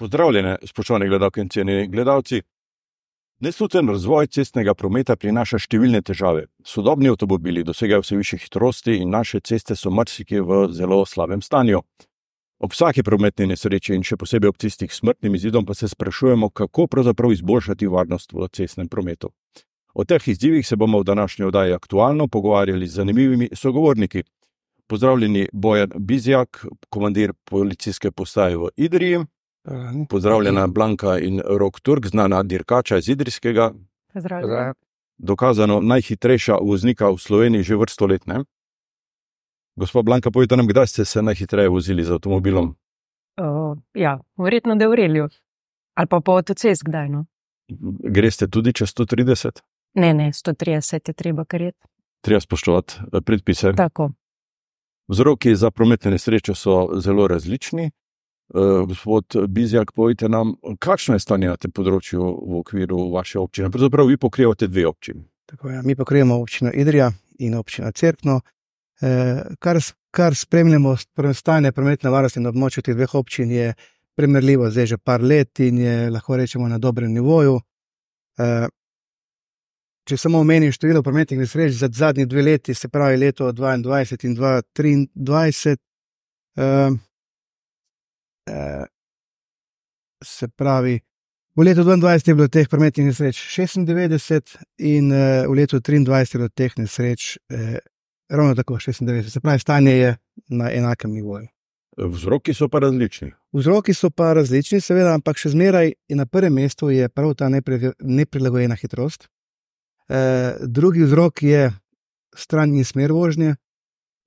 Pozdravljene, spoštovani gledalci in cenjeni gledalci. Nesluten razvoj cestnega prometa prinaša številne težave. Sodobni avtomobili dosegajo vse više hitrosti in naše ceste so marsikje v zelo slabem stanju. Ob vsaki prometni nesreči in še posebej ob tistih smrtnim izidom pa se sprašujemo, kako pravzaprav izboljšati varnost v cestnem prometu. O teh izzivih se bomo v današnji oddaji aktualno pogovarjali z zanimivimi sogovorniki. Pozdravljeni Bojan Bizjak, komandir policijske postaje v Idriji. Pozdravljena Blanka in Rok Turk, znana dirkača iz Idrijskega. Pozdravljen. Dokazano najhitrejša voznika v Sloveniji že vrsto let. Ne? Gospod Blanka, povejte nam, kdaj ste se najhitreje vozili z avtomobilom? Uh, ja, verjetno da je v Relju. Ali pa po avtocest kdaj. No? Greste tudi čez 130? Ne, ne, 130 je treba karjet. Treba spoštovati eh, predpise. Tako. Vzroki za prometne nesreče so zelo različni. Uh, gospod Bizjak, povejte nam, kakšno je stanje na tem področju v okviru vaše občine? Pravzaprav vi pokrivate dve občini. Tako, ja, mi pokrijemo občino Idrija in občino Cerkno. Eh, kar, kar spremljamo, stanje prometne varnosti na območju teh dveh občin je primerljivo zdaj že par let in je lahko rečemo na dobrem nivoju. Eh, če samo omenim število prometnih nesreč za zadnji dve leti, se pravi leto 2022 in 2023, eh, eh, se pravi. V letu 2022 je bilo teh prometnih nesreč 96, in uh, v letu 2023 je bilo teh nesreč uh, ravno tako 96. Se pravi, stanje je na enakem nivoju. Vzroki so pa različni. Vzroki so pa različni, seveda, ampak še zmeraj na prvem mestu je prav ta nepri, neprilagojena hitrost. Uh, drugi vzrok je stran in smer vožnje,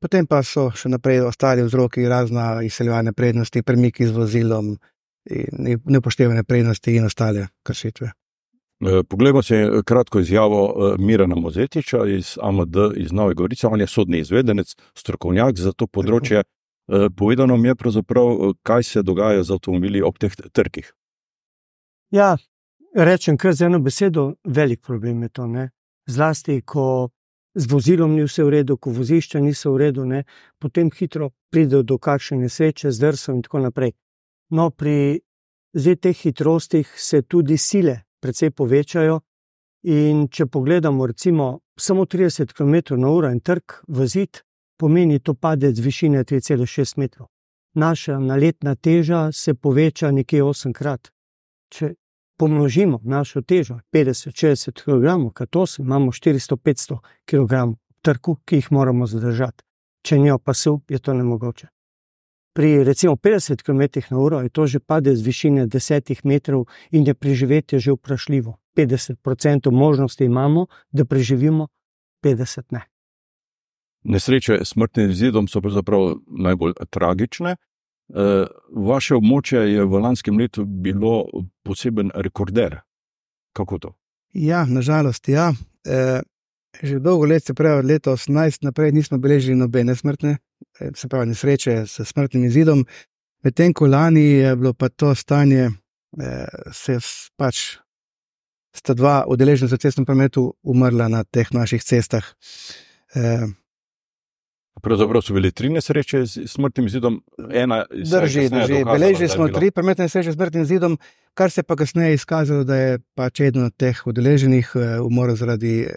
potem pa so še naprej ostali vzroki, razna izseljevanja prednosti, premiki z vozilom, neupoštevanje prednosti in ostale kršitve. Eh, poglejmo si kratko izjavo eh, Mirana Mozetiča iz AMD iz Nove Gorice. On je sodni izvedenec, strokovnjak za to področje. Povedano mi je pravzaprav, kaj se dogaja z avtomobili ob teh trkih. Ja, rečem kar z eno besedo, velik problem je to. Ne? Zlasti, ko z vozilom ni vse v redu, ko vozišča niso v redu, ne? potem hitro pride do kakšne nesreče, zdrsom in tako naprej. No, pri zdaj teh hitrostih se tudi sile precej povečajo. In če pogledamo, recimo, samo 30 km/h in trg v zid, pomeni to padec višine 3,6 metrov. Naša naletna teža se poveča nekje 8 krat. Če pomnožimo našo težo 50-60 kg, kot to imamo 400-500 kg trku, ki jih moramo zadržati. Če njo pa so, je to nemogoče pri recimo 50 km/h je to že pade z višine 10 metrov in je preživetje že vprašljivo. 50% možnosti imamo, da preživimo, 50 ne. Nesreče s smrtnim izidom so pravzaprav najbolj tragične. Eh, vaše območje je v lanskem letu bilo poseben rekorder. Kako to? Ja, nažalost, ja. E, že dolgo let, se pravi od leta 18 naprej, nismo beležili nobene smrtne Eh, se pravi, nesreče s smrtnim izidom. Medtem ko lani je bilo pa to stanje, eh, se pač sta dva udeleženca v cestnem prometu umrla na teh naših cestah. Eh, Pravzaprav so bile tri nesreče s smrtnim izidom, ena iz drži, drži. Beležili smo tri prometne nesreče s smrtnim izidom, kar se pa kasneje izkazalo, da je pač eden od teh udeleženih umrl zaradi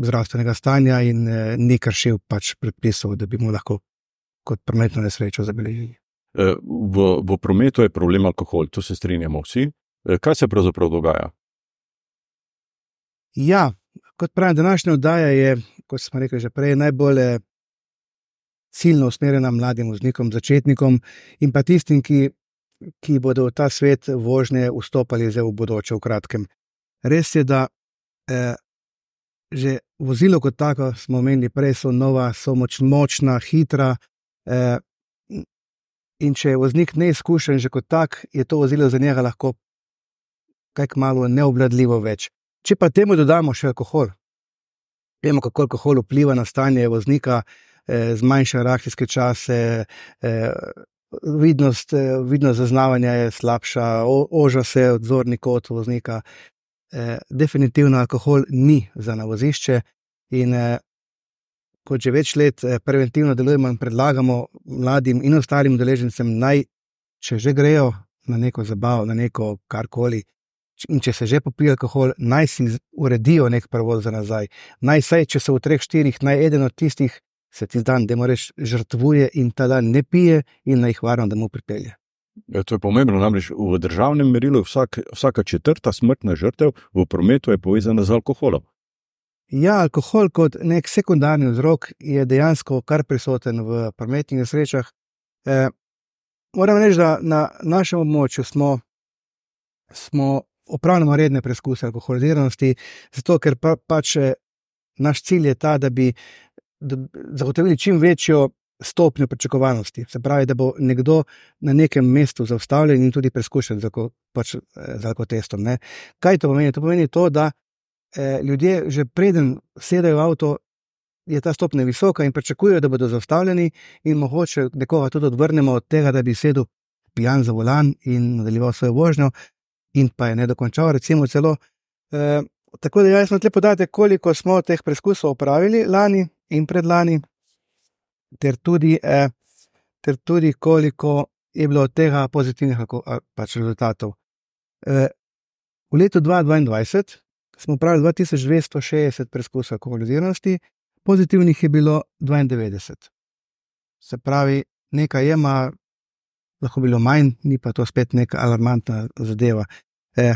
zdravstvenega stanja in ni kršil pač predpisov, da bi mu lahko kot prometno nesrečo zabeležili. Eh, v, v prometu je problem alkohol, tu se strinjamo vsi. Eh, kaj se pravzaprav dogaja? Ja, kot pravim, današnja oddaja je, kot smo rekli že prej, najbolj eh, ciljno usmerjena mladim voznikom, začetnikom in pa tistim, ki, ki bodo v ta svet vožnje vstopali zdaj v bodoče, v kratkem. Res je, da eh, že vozilo kot tako smo menili prej, so nova, so moč, močna, hitra, Eh, in če je voznik neizkušen, že kot tak, je to vozilo za njega lahko kaj malo neobladljivo več. Če pa temu dodamo še alkohol, vemo, kako alkohol vpliva na stanje voznika, eh, zmanjša reakcijske čase, eh, vidnost, vidnost zaznavanja je slabša, oža se odzorni kot voznika. Definitivno alkohol ni za navozišče in kot že več let eh, preventivno delujemo in predlagamo mladim in ostalim udeležencem, naj, če že grejo na neko zabavo, na neko karkoli. In če se že popije alkohol, naj si uredijo nek prevoz za nazaj. Naj se, če so v treh, štirih, naj eden od tistih se ti dan, da moraš žrtvuje in ta dan ne pije in naj jih varno, da mu pripelje. Ja, to je pomembno, namreč v državnem merilu vsak, vsaka četrta smrtna žrtev v prometu je povezana z alkoholom. Ja, alkohol kot nek sekundarni vzrok je dejansko kar prisoten v prometnih nesrečah. E, moram reči, da na našem območju smo, smo opravljali redne preizkuse alkoholiziranosti, zato ker pa, pač naš cilj je ta, da bi zagotovili čim večjo stopnjo pričakovanosti. Se pravi, da bo nekdo na nekem mestu zaustavljen in tudi preizkušen z pač, alkotestom. Ne. Kaj to pomeni? To pomeni to, da eh, ljudje že preden sedajo v avto. Je ta stopnja visoka in pričakujejo, da bodo zaustavljeni, in mogoče nekoga tudi odvrnemo od tega, da bi sedel pijan za volan in nadaljeval svojo vožnjo, in pa je ne dokončal, recimo celo. E, tako da jaz sem te podatke, koliko smo teh preizkusov opravili lani in predlani, ter tudi, e, ter tudi koliko je bilo od tega pozitivnih pač rezultatov. E, v letu 2022 smo opravili 2260 preizkusov alkoholiziranosti, pozitivnih je bilo 92. Se pravi, nekaj je, ima lahko bilo manj, ni pa to spet neka alarmantna zadeva. E,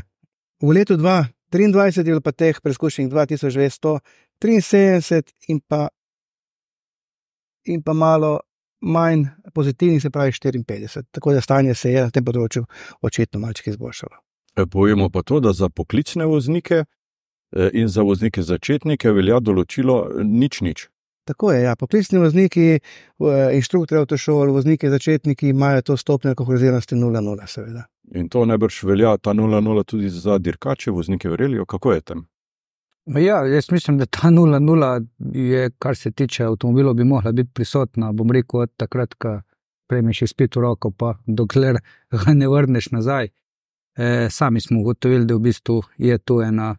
v letu 2023 je bilo pa teh preizkušenj 2273 in pa, in pa malo manj pozitivnih, se pravi 54. Tako da stanje se je na tem področju očitno malce izboljšalo. E, Pojemo pa to, da za poklicne voznike e, in za voznike začetnike velja določilo nič nič. Tako je, ja. poklicni vozniki, inštruktori avtošol, vozniki začetniki imajo to stopnjo alkoholiziranosti 0,0, seveda. In to najbrž velja ta 0,0 tudi za dirkače, voznike vrelijo, kako je tam. Ja, jaz mislim, da ta 0,0 je, kar se tiče avtomobilov, bi mogla biti prisotna. Bom rekel, od takrat, ko prejmeš spet v roko, pa dokler ga ne vrneš nazaj. E, sami smo ugotovili, da v bistvu je to ena,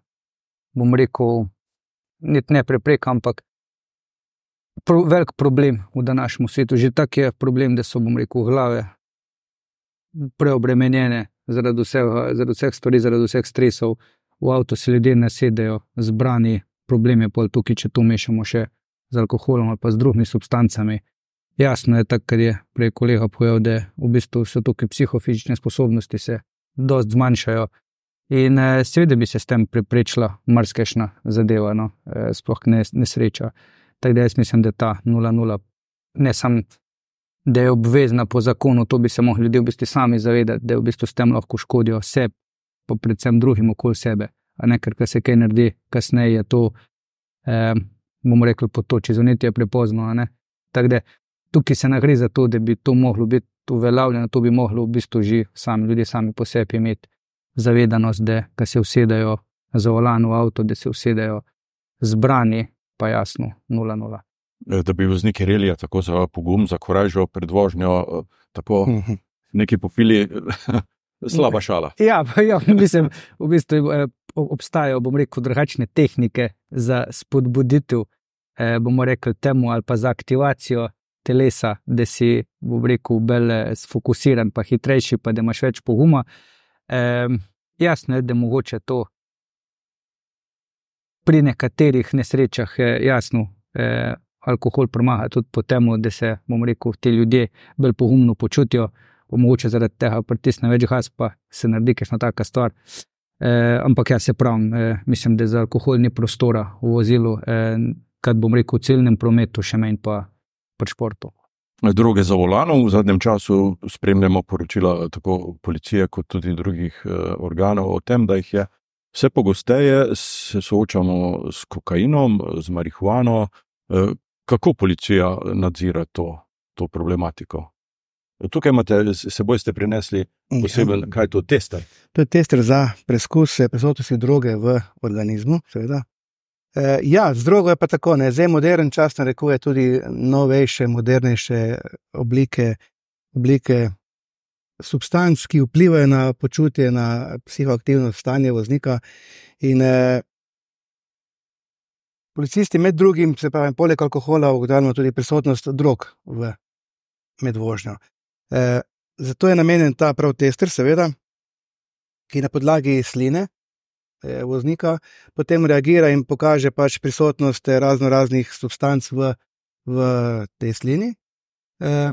bom rekel, ne prepreka, ampak pro, velik problem v današnjem svetu. Že tako je problem, da so, bom rekel, glave preobremenjene zaradi vseh, zaradi vseh stvari, zaradi vseh stresov. V avto se ljudje nasedajo, zbrani, problem je pa tukaj, če to mešamo še z alkoholom ali pa z drugimi substancami. Jasno je, tako je prej kolega povedal, da v bistvu so tukaj psihofizične sposobnosti se dosti zmanjšajo. In eh, seveda bi se s tem preprečila marsikajšna zadeva, no, eh, sploh nesreča. Tako da jaz mislim, da ta 0-0, ne samo, da je obvezna po zakonu, to bi se mogli ljudje v bistvu sami zavedati, da v bistvu s tem lahko škodijo sebi, pa predvsem drugim okoli sebe. A ne, ker se kaj naredi, kasneje je to, eh, bomo rekli, potoči, zuniti je prepozno. Tako da tukaj se nagre za to, da bi to moglo biti uveljavljeno, to bi moglo v bistvu že sami ljudje sami po sebi imeti zavedanost, da se usedajo za volan v avto, da se usedajo zbrani, pa jasno, 0-0. E, da bi vozniki relija tako za pogum, za koražo pred vožnjo, e, tako Mhm. neki popili, slaba šala. Ja, ja, mislim, v bistvu eh, obstajajo, bom rekel, drugačne tehnike za spodbuditev, eh, bomo rekli, temu ali pa za aktivacijo telesa, da si, bom rekel, bolj eh, sfokusiran, pa hitrejši, pa da imaš več poguma. Eh, jasno je, da mogoče to pri nekaterih nesrečah, jasno, alkohol pomaga tudi po tem, da se, bom rekel, ti ljudje bolj pogumno počutijo. Mogoče zaradi tega pritisne več gas, pa se naredi kakšna taka stvar. Eh, ampak jaz se pravim, eh, mislim, da za alkohol ni prostora v vozilu, eh, kad bom rekel, v celnem prometu, še manj pa pri športu. Druge za volanom v zadnjem času spremljamo poročila tako policije, kot tudi drugih eh, organov o tem, da jih je vse pogosteje se soočamo s kokainom, z marihuano. Eh, kako policija nadzira to, to problematiko? Tukaj imate, seboj ste prinesli poseben, kaj je to tester. To je tester za preizkus prisotnosti droge v organizmu, seveda. E, ja, z drogo je pa tako, ne. zdaj modern čas narekuje tudi novejše, modernejše oblike, oblike substanc, ki vplivajo na počutje, na psihoaktivno stanje voznika. In eh, policisti, med drugim, se pravi, poleg alkohola, ugotavljamo tudi prisotnost drog v, med vožnjo. Eh, zato je namenjen ta prav tester, seveda, ki na podlagi sline eh, voznika potem reagira in pokaže pač prisotnost razno raznih substanc v, v tej slini. Eh,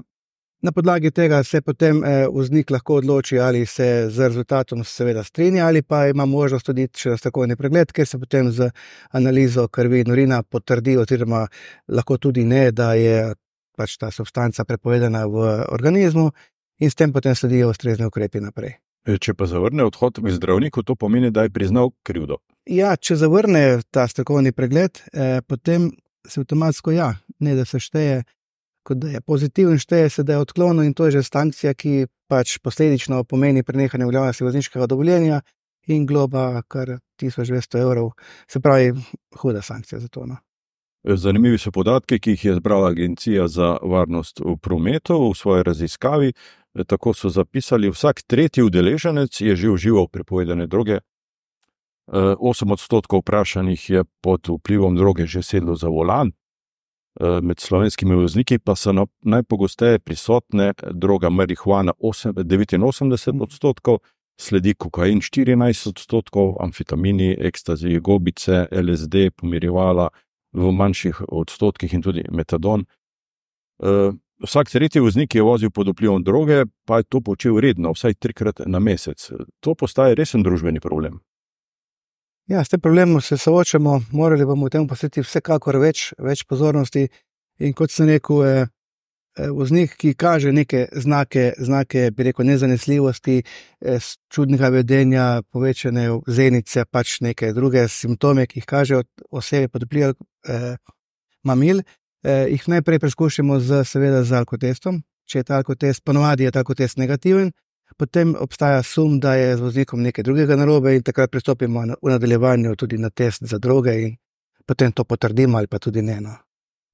Na podlagi tega se potem eh, voznik lahko odloči, ali se z rezultatom seveda strinja, ali pa ima možnost tudi še strokovni pregled, ker se potem z analizo krvi in urina potrdi, oziroma lahko tudi ne, da je pač ta substanca prepovedana v organizmu, in s tem potem sledijo ustrezne ukrepe naprej. E, Če pa zavrne odhod k zdravniku, to pomeni, da je priznal krivdo. Ja, če zavrne ta strokovni pregled, eh, potem se avtomatsko ja, ne da se šteje kot da je pozitiven, šteje se, da je odklonil in to je že sankcija, ki pač posledično pomeni prenehanje veljavnosti vozniškega dovoljenja in globa kar 1200 evrov, se pravi, huda sankcija za to. No. Zanimivi so podatki, ki jih je zbrala Agencija za varnost v prometu v svoji raziskavi. Tako so zapisali, vsak tretji udeleženec je že užival prepovedane droge. 8 odstotkov vprašanih je pod vplivom droge že sedlo za volan, Eh, med slovenskimi vozniki pa so najpogosteje prisotne droga marihuana 89 odstotkov, sledi kokain 14 odstotkov, amfetamini, ekstazi, gobice, LSD, pomirjevala v manjših odstotkih in tudi metadon. Eh, vsak tretji voznik je vozil pod vplivom droge, pa je to počel redno, vsaj trikrat na mesec. To postaje resen družbeni problem. Ja, s tem problemom se soočamo, morali bomo temu posvetiti vsekakor več, več pozornosti. In kot sem rekel, eh, voznik, ki kaže neke znake, znake bi rekel, nezanesljivosti, eh, čudnega vedenja, povečane zenice, pač neke druge simptome, ki jih kaže osebe pod vplivom eh, mamil, eh, jih najprej preizkušamo z, seveda, z alkotestom. Če je ta alkotest, ponovadi je ta alkotest negativen, potem obstaja sum, da je z voznikom nekaj drugega narobe, in takrat pristopimo v nadaljevanju tudi na test za droge, in potem to potrdimo ali pa tudi ne. No.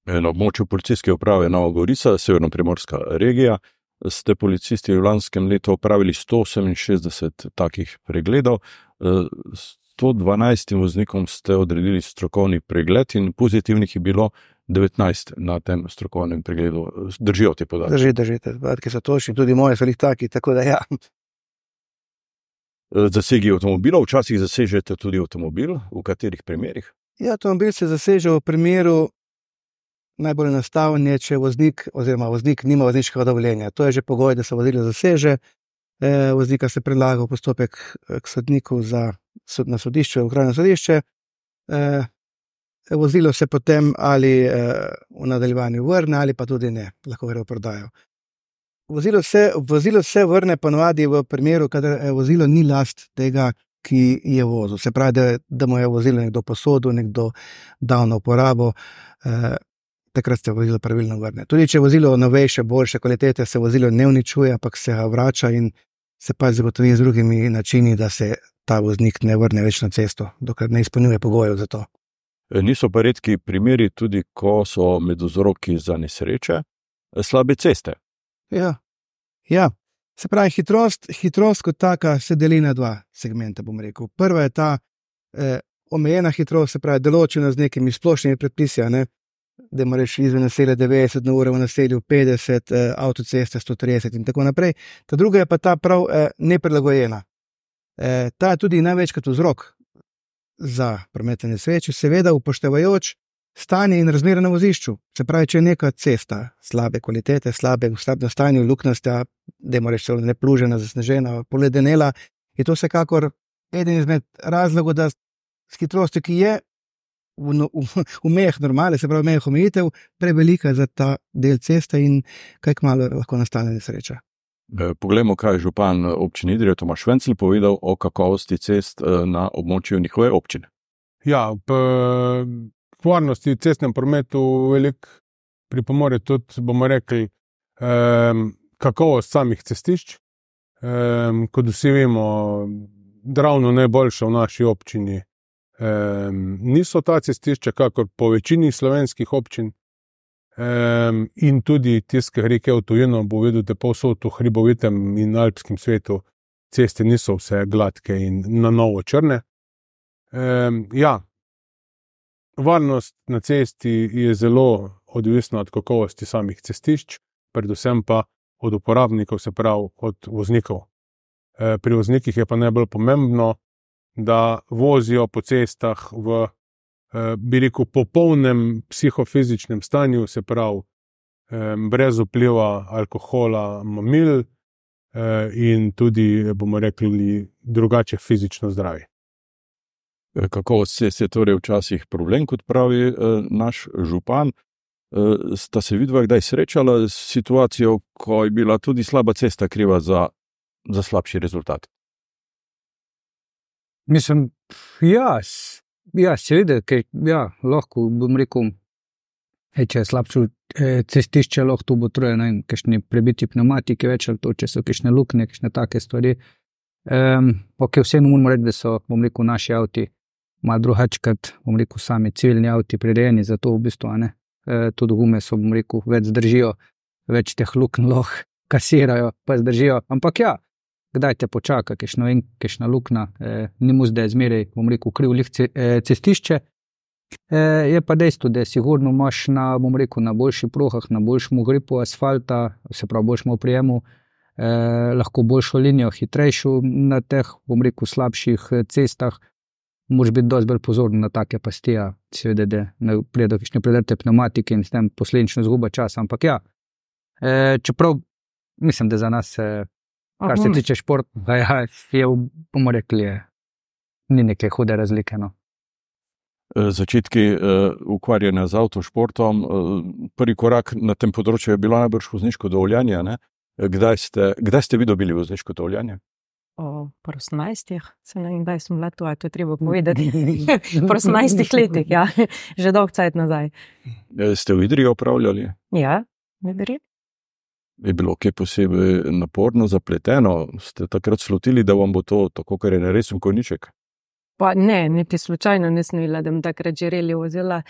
Na območju policijske uprave Nova Gorica, severno-primorska regija, ste policisti v lanskem letu opravili 168 takih pregledov. 112 voznikom ste odredili strokovni pregled, in pozitivnih je bilo 19 na tem strokovnem pregledu. Držijo ti podatki? Drži, drži, te podatki so točni, tudi moje so jih taki, tako da ja. Zasegi avtomobilov, včasih zasežete tudi avtomobil, v katerih primerih? Ja, avtomobil se zaseže v primeru, najbolj enostaven je, če voznik oziroma voznik nima vozniškega dovoljenja. To je že pogoj, da se vozilo zaseže. E, voznika se predlaga v postopek k sodniku za na sodišče, v krajno sodišče. E, vozilo se potem ali eh, v nadaljevanju vrne, ali pa tudi ne, lahko gre v prodajo. Vozilo se, vozilo se vrne ponovadi v primeru, kadar eh, vozilo ni last tega, ki je vozil. Se pravi, da, da mu je vozilo nekdo posodil, nekdo dal na uporabo. Eh, Takrat se vozilo pravilno vrne. Tudi če je vozilo novejše, boljše kvalitete, se vozilo ne uničuje, ampak se ga vrača in se pa zagotovi z drugimi načini, da se ta voznik ne vrne več na cesto, dokler ne izpolnjuje pogojev za to. Niso pa redki primeri, tudi ko so med vzroki za nesreče slabe ceste. Ja. ja. Se pravi, hitrost, hitrost kot taka se deli na dva segmenta. Prva je ta eh, omejena hitrost, se pravi, določena z nekimi splošnimi predpisi, ne? Da moraš izven naselja 90 na uro, v naselju 50, eh, avtoceste 130 in tako naprej. Ta druga je pa ta prav eh, neprilagojena. Eh, ta je tudi največkrat vzrok za prometne nesreče, seveda upoštevajoč stanje in razmere na vozišču. Se pravi, če je neka cesta slabe kvalitete, slabe v slabem stanju, luknasta, da ima reči neplužena, zasnežena, poledenela, je to vsekakor eden izmed razlogov, da s hitrostjo, ki je v, no, v, v mejah normale, se pravi, mejah omejitev, prevelika za ta del ceste in kaj kmalo lahko nastane nesreča. Eh, poglejmo, kaj je župan občine Idrija Tomaš Vencel povedal o kakovosti cest eh, na območju njihove občine. Ja, v varnosti v cestnem prometu veliko pripomore tudi, bomo rekli, kakovost samih cestišč. Kot vsi vemo, ravno najboljša v naši občini niso ta cestišča, kakor po večini slovenskih občin. Um, in tudi tiskaj reke v tujino, bo videl, da povsod v hribovitem in alpskem svetu ceste niso vse gladke in na novo črne. Um, ja, varnost na cesti je zelo odvisna od kakovosti samih cestišč, predvsem pa od uporabnikov, se pravi od voznikov. Eh, pri voznikih je pa najbolj pomembno, da vozijo po cestah v, eh, bi rekel, popolnem psihofizičnem stanju, se pravi, eh, brez vpliva alkohola, mamil in tudi, bomo rekli, drugače fizično zdravi. Kako se je torej včasih problem, kot pravi naš župan? Sta se vidva kdaj srečala s situacijo, ko je bila tudi slaba cesta kriva za za slabši rezultat. Mislim, ja, ja seveda, ker ja, lahko bom rekel, hej, če je slabše eh, cestišče, lahko to bo troje, ne vem, kakšni prebiti pneumatiki, več ali to, če so kakšne luknje, kakšne take stvari. Um, ok, vseeno moramo reči, da so, bom rekel, naši avti malo drugačkrat, bom rekel, sami civilni avti prirejeni za to v bistvu, ne. E, tudi gume so, bom rekel, več zdržijo, več teh lukn lahko kasirajo, pa zdržijo. Ampak ja, kdaj te počaka, kišno in kišna luknja, eh, ni mu zdaj zmeraj, bom rekel, kriv lih eh, cestišče. Eh, je pa dejstvo, da si sigurno imaš na, bom rekel, na boljših prohah, na boljšem gripu asfalta, se pravi, boljšem oprijemu, eh, lahko boljšo linijo, hitrejšo na teh, bom rekel, slabših eh, cestah. Moš biti dosti bolj pozoren na take pasti, seveda, da ne pride do kakšne predrte pneumatike in s tem posledično zguba časa. Ampak ja, e, čeprav mislim, da za nas e, Kar se tiče športa, ja, je bomo rekli, je, ni neke hude razlike. No. E, začetki uh, ukvarjanja z avtošportom, uh, prvi korak na tem področju je bilo najbrž vozniško dovoljenje. Kdaj ste, kdaj ste vi dobili vozniško dovoljenje? O 18, se ne vem, kdaj sem bila tu, to je treba povedati. Po 18 letih, ja, že dolgo časa nazaj. Ste v Idriji opravljali? Ja, ne verjamem je bilo kaj posebej naporno, zapleteno, ste takrat slutili, da vam bo to tako, kar je na resen koniček? Pa ne, niti slučajno nisem videla, da bi takrat že reli vozila.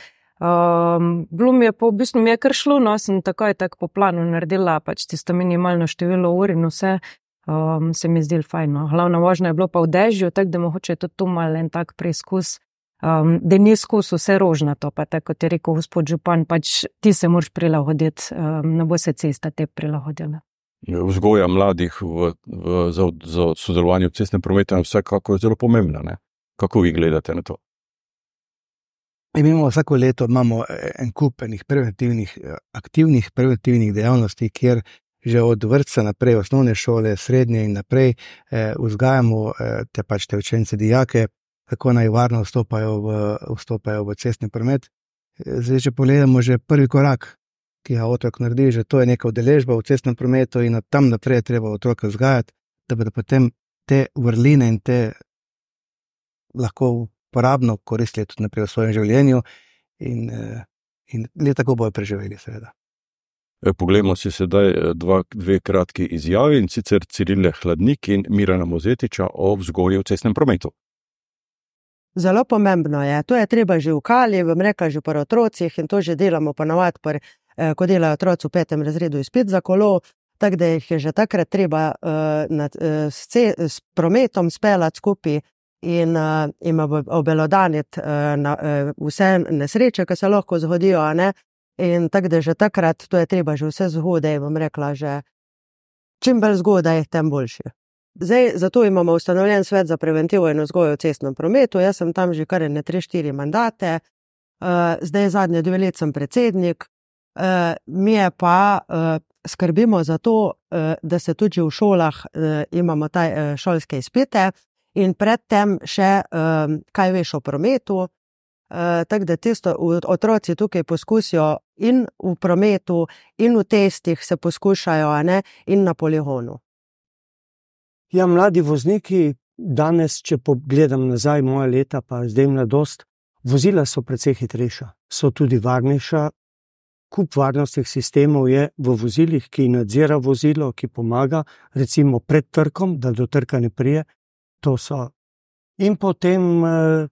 Um, bilo mi je po v bistvu mi je kar šlo, no sem takoj tako po planu naredila, pač tisto minimalno število ur in vse. Um, se mi je zdelo fajn. No. Glavna vožnja je bila pa v dežju, tako da mogoče je to tu mal en tak preizkus um, da ni skus vse rožnato, pa tako kot je rekel gospod Župan, pač ti se moraš prilagoditi, um, ne bo se cesta te prilagodila. Vzgoja mladih v, v, za, za sodelovanje v cestnem prometu je vsekako zelo pomembna. Ne? Kako vi gledate na to? Mi imamo vsako leto imamo e, en kup enih preventivnih, e, aktivnih preventivnih dejavnosti, kjer že od vrtca naprej, osnovne šole, srednje in naprej, eh, vzgajamo eh, te pač te učence, dijake, kako naj varno vstopajo v, vstopajo v cestni promet. Zdaj, če pogledamo že prvi korak, ki ga otrok naredi, že to je neka udeležba v cestnem prometu, in od tam naprej je treba otroka vzgajati, da bodo potem te vrline in te lahko uporabno koristili tudi naprej v svojem življenju, in, in le tako bojo preživeli, seveda. E, poglejmo si sedaj e, dva, dve kratki izjavi in sicer Cirile Hladnik in Mirana Mozetiča o vzgoju v cestnem prometu. Zelo pomembno je, to je treba že v kali, vam rekla že pri otrocih in to že delamo ponovadi, eh, ko delajo otroci v petem razredu izpit za kolo, tako da jih je že takrat treba eh, nad, eh, s, ce, s prometom speljati skupaj in eh, obelodaniti eh, na, eh, vse nesreče, ki se lahko zgodijo. In tako da že takrat, to je treba že vse zgodaj, vam rekla že. Čim bolj zgodaj, tem boljše. Zdaj, zato imamo ustanovljen svet za preventivo in vzgojo v cestnem prometu. Jaz sem tam že kar ne 3-4 mandate, uh, zdaj zadnje dve leti sem predsednik. Uh, mi je pa uh, skrbimo za to, da se tudi v šolah imamo uh, šolske izpite in predtem še kaj veš o prometu. Tako da tisto otroci tukaj poskusijo in v prometu, in v testih se poskušajo, ne, in na poligonu. Ja, mladi vozniki, danes, če pogledam nazaj, moja leta, pa zdaj mladost, vozila so precej hitrejša, so tudi varnejša. Kup varnostnih sistemov je v vozilih, ki nadzira vozilo, ki pomaga, recimo pred trkom, da do trka ne prije. In potem, eh,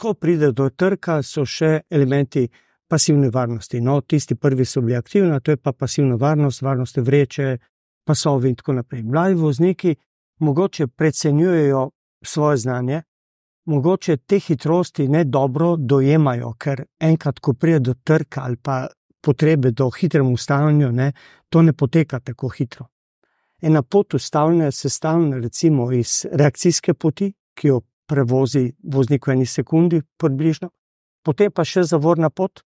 ko pride do trka, so še elementi pasivne varnosti. No, tisti prvi so bili aktivni, to je pa pasivna varnost, varnost vreče, pasovi in tako naprej. Mladi vozniki mogoče precenjujejo svoje znanje, mogoče te hitrosti ne dobro dojemajo, ker enkrat, ko pride do trka ali pa potrebe do hitrem ustavljanju, ne, to ne poteka tako hitro. Ena pot ustavljanja je sestavljena recimo iz reakcijske poti, ki jo prevozi voznik v eni sekundi, približno, potem pa še zavorna pot,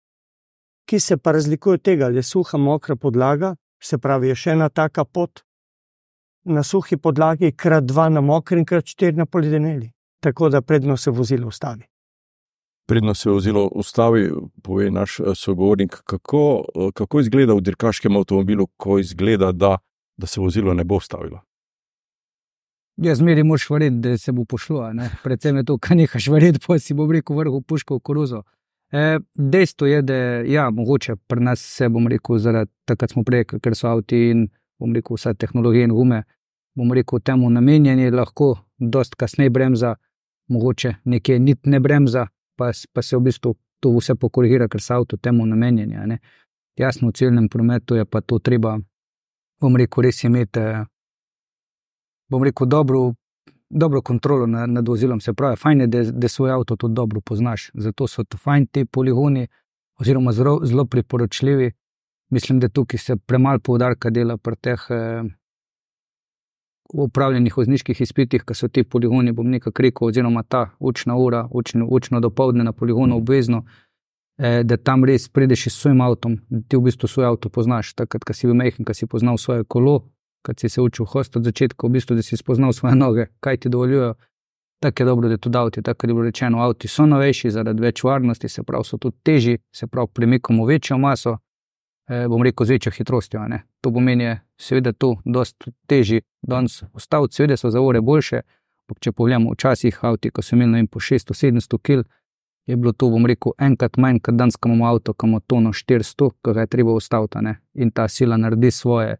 ki se pa razlikuje od tega, ali je suha, mokra podlaga, se pravi, je še ena taka pot na suhi podlagi, krat dva na mokri in krat štiri na polideneli. Tako da predno se vozilo ustavi. Predno se vozilo ustavi, pove naš eh, sogovornik, kako, eh, kako izgleda v dirkaškem avtomobilu, ko izgleda, da, da se vozilo ne bo ustavilo. Jaz zmeri moš verjeti, da se bo pošlo. Ne? Predvsem je to, kar nehaš verjeti, pa si bo rekel vrhu puško v koruzo. E, dejstvo je, da ja, mogoče pri nas se bom rekel, zaradi tega, kar smo prej, ker so avti in bom rekel, vse tehnologije in gume, bom rekel, temu namenjeni, lahko dost kasneje bremza, mogoče nekje nit ne bremza, pa, pa se v bistvu to vse pokorigira, ker so avto temu namenjeni. Jasno, v ciljnem prometu je pa to treba, bom rekel, res imeti bom rekel, dobro, dobro kontrolo nad, nad vozilom. Se pravi, fajn je, da, da svoj avto tudi dobro poznaš. Zato so to fajn ti poligoni, oziroma zelo, zelo priporočljivi. Mislim, da tukaj se premalo poudarka dela pri teh eh, upravljenih vozniških izpitih, ki so ti poligoni, bom nekaj rekel, oziroma ta učna ura, učno, učno dopoledne na poligonu obvezno. Eh, da tam res prideš s svojim avtom, da ti v bistvu svoj avto poznaš. Takrat, ko si v Mehiki, ko si poznal svoje kolo, kad si se učil host od začetka, v bistvu, da si spoznal svoje noge, kaj ti dovoljujejo. Tako je dobro, da tudi avti, tako je bilo rečeno, avti so novejši zaradi več varnosti, se pravi, so tudi težji, se pravi, premikamo večjo maso, bom rekel, z večjo hitrostjo. Ne? To pomeni, seveda, to dosti težji, danes ostaviti, seveda so zavore boljše. Če pogledamo, včasih avti, ko so imeli po 600-700 km, je bilo to, bom rekel, enkrat manj, kot danes, ko imamo avto, ki ima tono 400, ki ga je treba ustaviti. In ta sila naredi svoje.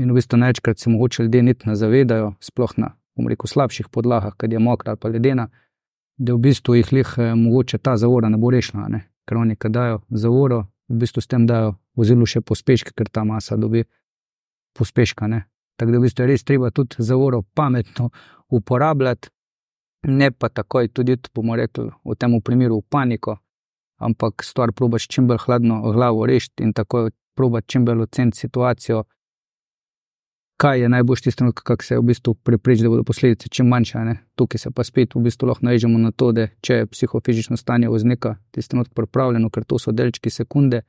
In v bistvu največkrat se mogoče ljudje niti ne zavedajo, sploh na rekel, slabših podlagah, kad je mokra ali pa ledena, da v bistvu jih lih eh, mogoče ta zavora ne bo rešila. Ne? Ker oni, ki dajo zavoro, v bistvu s tem dajo vozilo še pospeške, ker ta masa dobi pospeška. Ne? Tako da v bistvu res treba tudi zavoro pametno uporabljati, ne pa takoj tudi, bomo rekli, v tem primeru v paniko, ampak stvar probaš čim bolj hladno glavo rešiti in tako probaš čim bolj oceniti situacijo kaj je najboljši tisti trenutek, kako se v bistvu prepričati, da bodo posledice čim manjše. Ne? Tukaj se pa spet v bistvu lahko navežemo na to, da če je psihofizično stanje voznika tisti trenutek pripravljeno, ker to so delčki sekunde,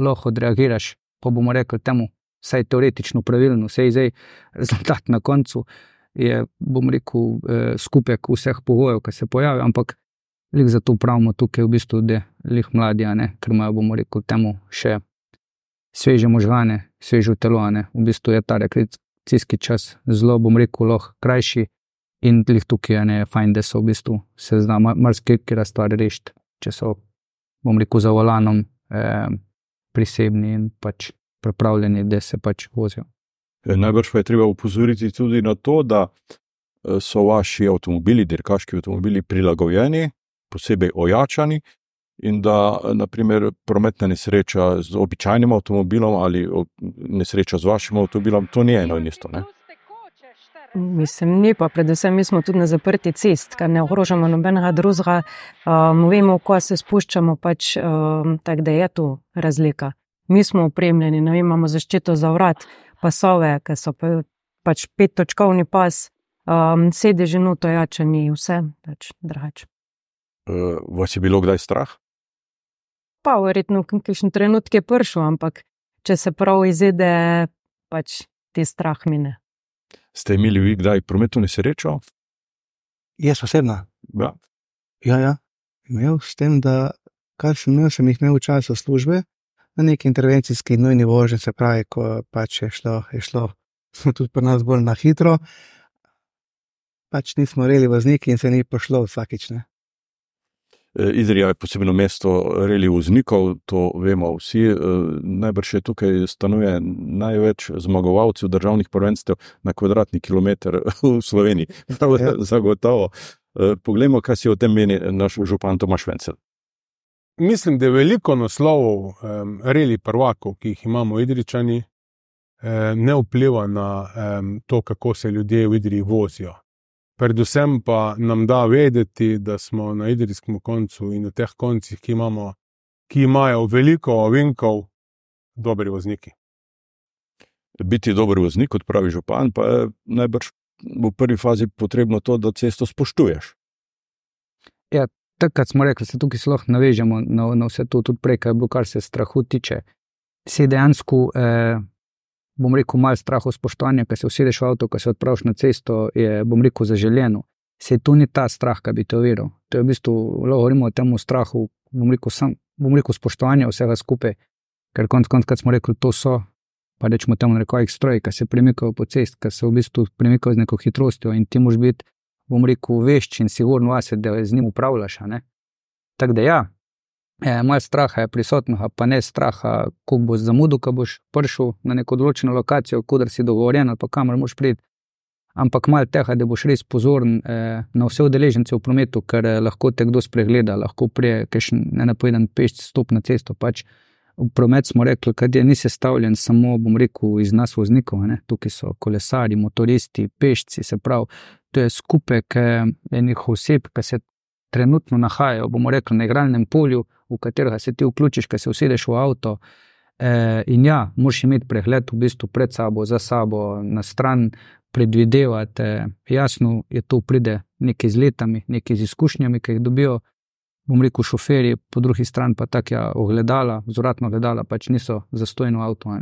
lahko odreagiraš, pa bomo rekli temu, vsaj teoretično pravilno, vse je zdaj rezultat na koncu. Je, bom rekel, eh, skupek vseh pogojev, ki se pojavijo, ampak za to pravimo tukaj, v bistvu, da jih mladi, ker imajo, bomo rekel, temu še sveže možgane, sveže telo. V bistvu je ta akcijski čas zelo, bom rekel, lahko krajši. In tudi tukaj je ne, fajn, da so v bistvu se zna marsikaj stvari rešiti, če so, bom rekel, za volanom eh, prisebni in pač pripravljeni, da se pač vozijo. E, najbrž pa je treba upozoriti tudi na to, da e, so vaši avtomobili, dirkaški avtomobili, prilagojeni, posebej ojačani, in da naprimer, prometna nesreča z običajnim avtomobilom ali nesreča z vašim avtomobilom, to ni eno in isto. Ne? Mislim, ni pa, predvsem mi smo tudi na zaprti cest, kar ne ogrožamo nobenega drugega. Um, vemo, ko se spuščamo, pač, um, tako da je tu razlika. Mi smo opremljeni, ne vem, imamo zaščito za vrat, pasove, ki so pa, pač petočkovni pas, um, sedeži, to jače ni vse, pač drugače. Uh, vas je bilo kdaj strah? pa verjetno v kakšen trenutku je prišel, ampak če se prav izide, pač ti strah mine. Ste imeli vi kdaj prometno nesrečo? Jaz osebno. Ja. Ja, ja, imel s tem, da kar sem imel, sem jih imel v času službe na neki intervencijski nujni vožnji, se pravi, ko pač je šlo, je šlo tudi pri nas bolj na hitro. Pač nismo reli vozniki in se ni pošlo vsakične. Eh, Idrija je posebno mesto reli voznikov, to vemo vsi. Eh, najbrž je tukaj stanuje največ zmagovalcev državnih prvenstev na kvadratni kilometr v Sloveniji. Ja. Zagotovo. Eh, poglejmo, kaj si o tem meni naš župan Tomaš Vencel. Mislim, da je veliko naslovov um, reli prvakov, ki jih imamo idričani, um, ne vpliva na um, to, kako se ljudje v Idriji vozijo predvsem pa nam da vedeti, da smo na idrijskem koncu in na teh koncih, ki, imamo, ki imajo veliko ovinkov, dobri vozniki. Biti dober voznik, kot pravi župan, pa je najbrž v prvi fazi potrebno to, da cesto spoštuješ. Takrat smo rekli, da se tukaj zelo navežemo na, na vse to, tudi prej, kaj je bilo, kar se strahu tiče. Se dejansko, eh, bom rekel, malo strahu spoštovanja, ker se usedeš v avto, ker se odpraviš na cesto, je, bom rekel, zaželjeno. Se to ni ta strah, ki bi te uveril. To je v bistvu, lahko govorimo o tem strahu, bom rekel, sam, bom rekel, spoštovanja vsega skupaj, ker konc konc, kot smo rekli, to so, pa rečemo temu, reko, stroji, ki se premikajo po cesti, ki se v bistvu premikajo z neko hitrostjo in ti moraš biti bom rekel, vešč in sigurno vase, da z njim upravljaš. Tako da, ja, e, malo straha je prisotno, pa ne straha, ko boš zamudil, ko boš prišel na neko določeno lokacijo, kudar si dogovorjen ali kamor moš priti. Ampak malo tega, da boš res pozoren eh, na vse udeležence v prometu, ker eh, lahko te kdo spregleda, lahko prije, ker še ne napovedan peš stop na cesto. Pač v promet smo rekli, da je ni sestavljen samo, bom rekel, iz nas voznikov, ne? tukaj so kolesari, motoristi, pešci, se pravi, to je skupek eh, enih oseb, ki se trenutno nahajajo, bomo rekli, na igralnem polju, v katerega se ti vključiš, ki se usedeš v avto. Eh, in ja, moraš imeti pregled v bistvu pred sabo, za sabo, na stran, predvidevati. Jasno je to pride nekaj z letami, nekaj z izkušnjami, ki jih dobijo. Bom rekel, šoferji, po drugi strani pa tako ja, ogledala, zvratno ogledala, pač niso zastojno v avtu.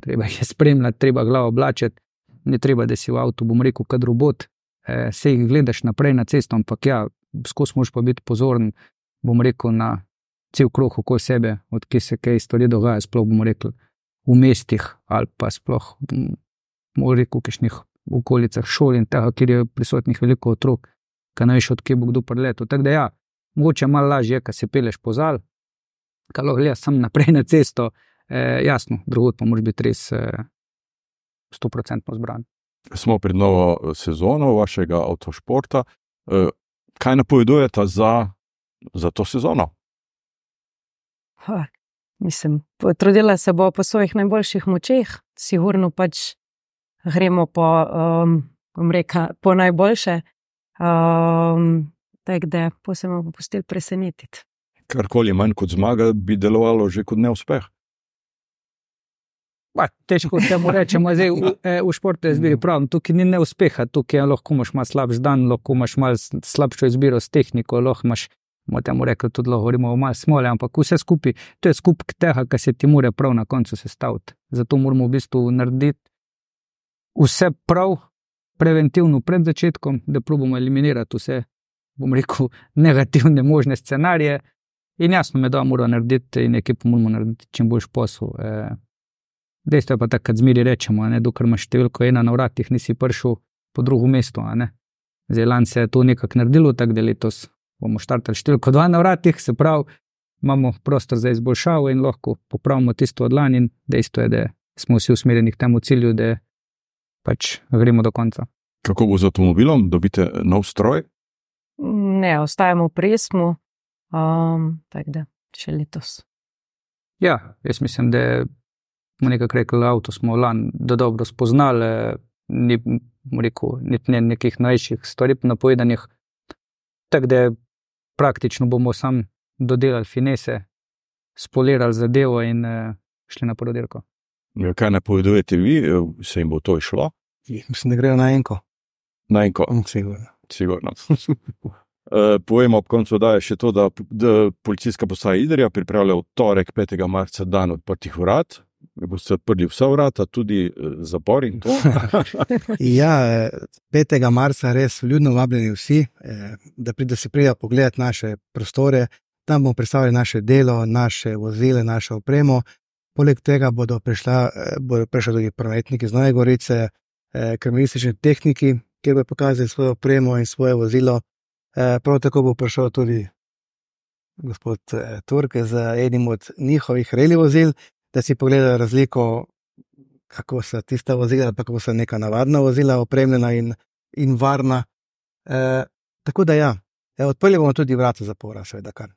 Treba jih spremljati, treba glavo oblačiti, ne treba, da si v avtu, bom rekel, kot robot, eh, se jih gledaš naprej na cesto, ampak ja, skozi moš pa biti pozoren, bom rekel, na cel krog okoli sebe, odkje se kaj stvari dogaja, sploh bomo rekli v mestih ali pa sploh v rekel, kišnih okolicah šol in tega, kjer je prisotnih veliko otrok, ki ne veš, odkje bo kdo preletel. Tako da ja, mogoče malo lažje, ker se peleš pozal, kaj lahko gledaš sam naprej na cesto, eh, jasno, drugod pa moraš biti res eh, 100% zbran smo pred novo sezono vašega avtošporta. Eh, kaj napovedujete za, za to sezono? Ha, mislim, potrudila se bo po svojih najboljših močeh, sigurno pač gremo po, um, reka, po najboljše. Um, Tako da se bomo pustili presenetiti. Karkoli manj kot zmaga, bi delovalo že kot neuspeh. Pa, težko temu rečemo, zdaj v, e, v športu je zbiri prav. Tukaj ni neuspeha, tukaj lahko imaš malo slabši dan, lahko imaš slabšo izbiro s tehniko, lahko imaš, bomo temu rekli, tudi govorimo o malo smole, ampak vse skupaj, to je skupek tega, kar se ti mora prav na koncu sestaviti. Zato moramo v bistvu narediti vse prav, preventivno pred začetkom, da probujemo eliminirati vse, bom rekel, negativne možne scenarije. In jasno, me da moramo narediti in nekaj pomoramo narediti čim boljš posel. Eh, Dejstvo je pa tako, da zmeri rečemo, da dokler imaš številko ena na vratih, nisi prišel po drugo mesto. Zdaj, lani se je to nekako naredilo, tako da letos bomo štartali številko dva na vratih, se pravi, imamo prostor za izboljšavo in lahko popravimo tisto od lani. Dejstvo je, da smo vsi usmerjeni k temu cilju, da pač gremo do konca. Kako bo z avtomobilom, dobite nov stroj? Ne, ostajamo pri resmu, um, tako da še letos. Ja, jaz mislim, da smo nekako rekli, avto smo lani dobro spoznali, ni rekel, ne nekih najših stvari napovedanih. Tako da praktično bomo sam dodelali finese, spolirali zadevo in uh, šli na porodirko. Ja, kaj napovedujete vi, se jim bo to išlo? Mislim, da grejo na enko. Na enko. Mm, sigurno. Sigurno. Uh, povemo ob koncu, da je še to, da, da policijska postaja Idrija pripravlja v torek 5. marca dan odprtih vrat, boste odprli vsa vrata, tudi eh, zapor in to. ja, 5. marca res ljudno vabljeni vsi, eh, da pride si prija pogledati naše prostore. Tam bomo predstavili naše delo, naše vozile, našo opremo. Poleg tega bodo eh, prišli tudi prometniki iz Nove Gorice, kriminalistični tehniki, ki bodo pokazali svojo opremo in svoje vozilo. Prav tako bo prišel tudi gospod Turk z enim od njihovih reli vozil, da si pogledajo razliko, kako so tista vozila, pa kako so neka navadna vozila, opremljena in, in varna. E, tako da, ja, e, odprli bomo tudi vrata zapora, seveda. Kar.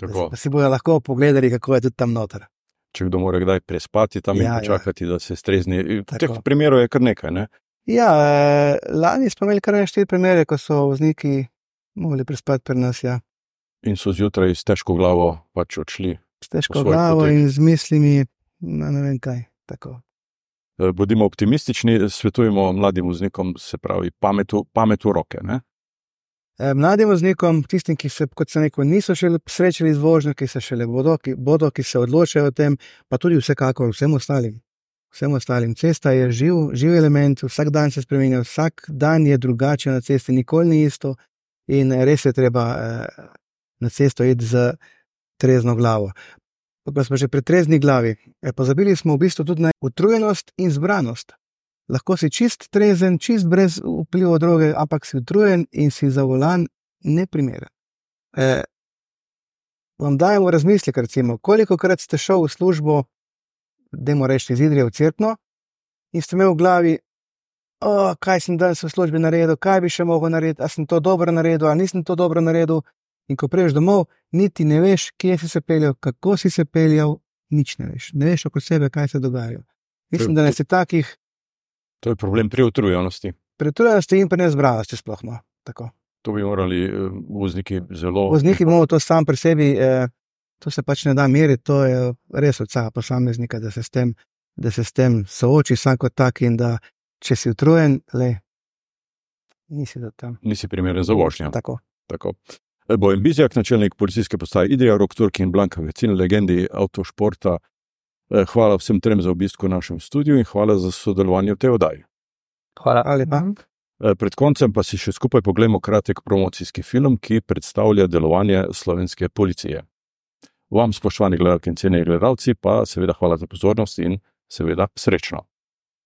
Da si bodo lahko pogledali, kako je tudi tam noter. Če kdo mora kdaj prespati tam ja, in ja. počakati, ja. da se strezni. Teh primerov je kar nekaj. Ne? Ja, eh, lani smo imeli kar nekaj primerov, ko so vozniki mogli prespati pri nas. Ja. In so zjutraj s težko glavo pač odšli s težko glavo in z mislimi, na ne vem kaj. Tako. Eh, Bodimo optimistični, svetujemo mladim voznikom, se pravi, pamet v, roke. Ne? Eh, Mladim voznikom, tistim, ki se, kot se neko, niso še srečali z vožnjo, ki se šele bodo, ki, bodo, ki se odločajo o tem, pa tudi vsekakor vsem ostalim. Vsem ostalim. Cesta je živ, živ element, vsak dan se spremenja, vsak dan je drugače na cesti, nikoli ni isto in res je treba eh, na cesto iti z trezno glavo. Pa, smo že pri trezni glavi. Eh, pozabili smo v bistvu tudi na utrujenost in zbranost. Lahko si čist trezen, čist brez vpliva droge, ampak si utrujen in si za volan neprimeren. E, vam dajemo razmislek, recimo, koliko krat ste šel v službo, da mu rečete, zidrijo v crkno, in ste imeli v glavi, oh, kaj sem danes v službi naredil, kaj bi še mogel narediti, ali sem to dobro naredil, ali nisem to dobro naredil. In ko prejš domov, niti ne veš, kje si se peljal, kako si se peljal, nič ne veš. Ne veš oko sebe, kaj se dogaja. Mislim, da nas je takih To je problem pri utrujenosti. pretrujenosti in pa nezbranosti sploh. No. Tako. To bi morali eh, vozniki zelo. Vozniki imamo to sam pri sebi, eh, to se pač ne da meriti, to je res od vsakega posameznika, da se s tem, da se s tem sooči sam kot tak in da če si utrujen, le, nisi do tam. Nisi primeren za vožnjo. Tako. Tako. Bojem Bizjak, načelnik policijske postaje Idrija, Rok Turk in Blanka Vecin, legendi avtošporta. E, Hvala vsem trem za obisk v našem studiu in hvala za sodelovanje v tej oddaji. Hvala. Ali pa. E, Pred koncem pa si še skupaj pogledamo kratek promocijski film, ki predstavlja delovanje slovenske policije. Vam, spoštovani gledalci in cenjeni gledalci, pa seveda hvala za pozornost in seveda srečno.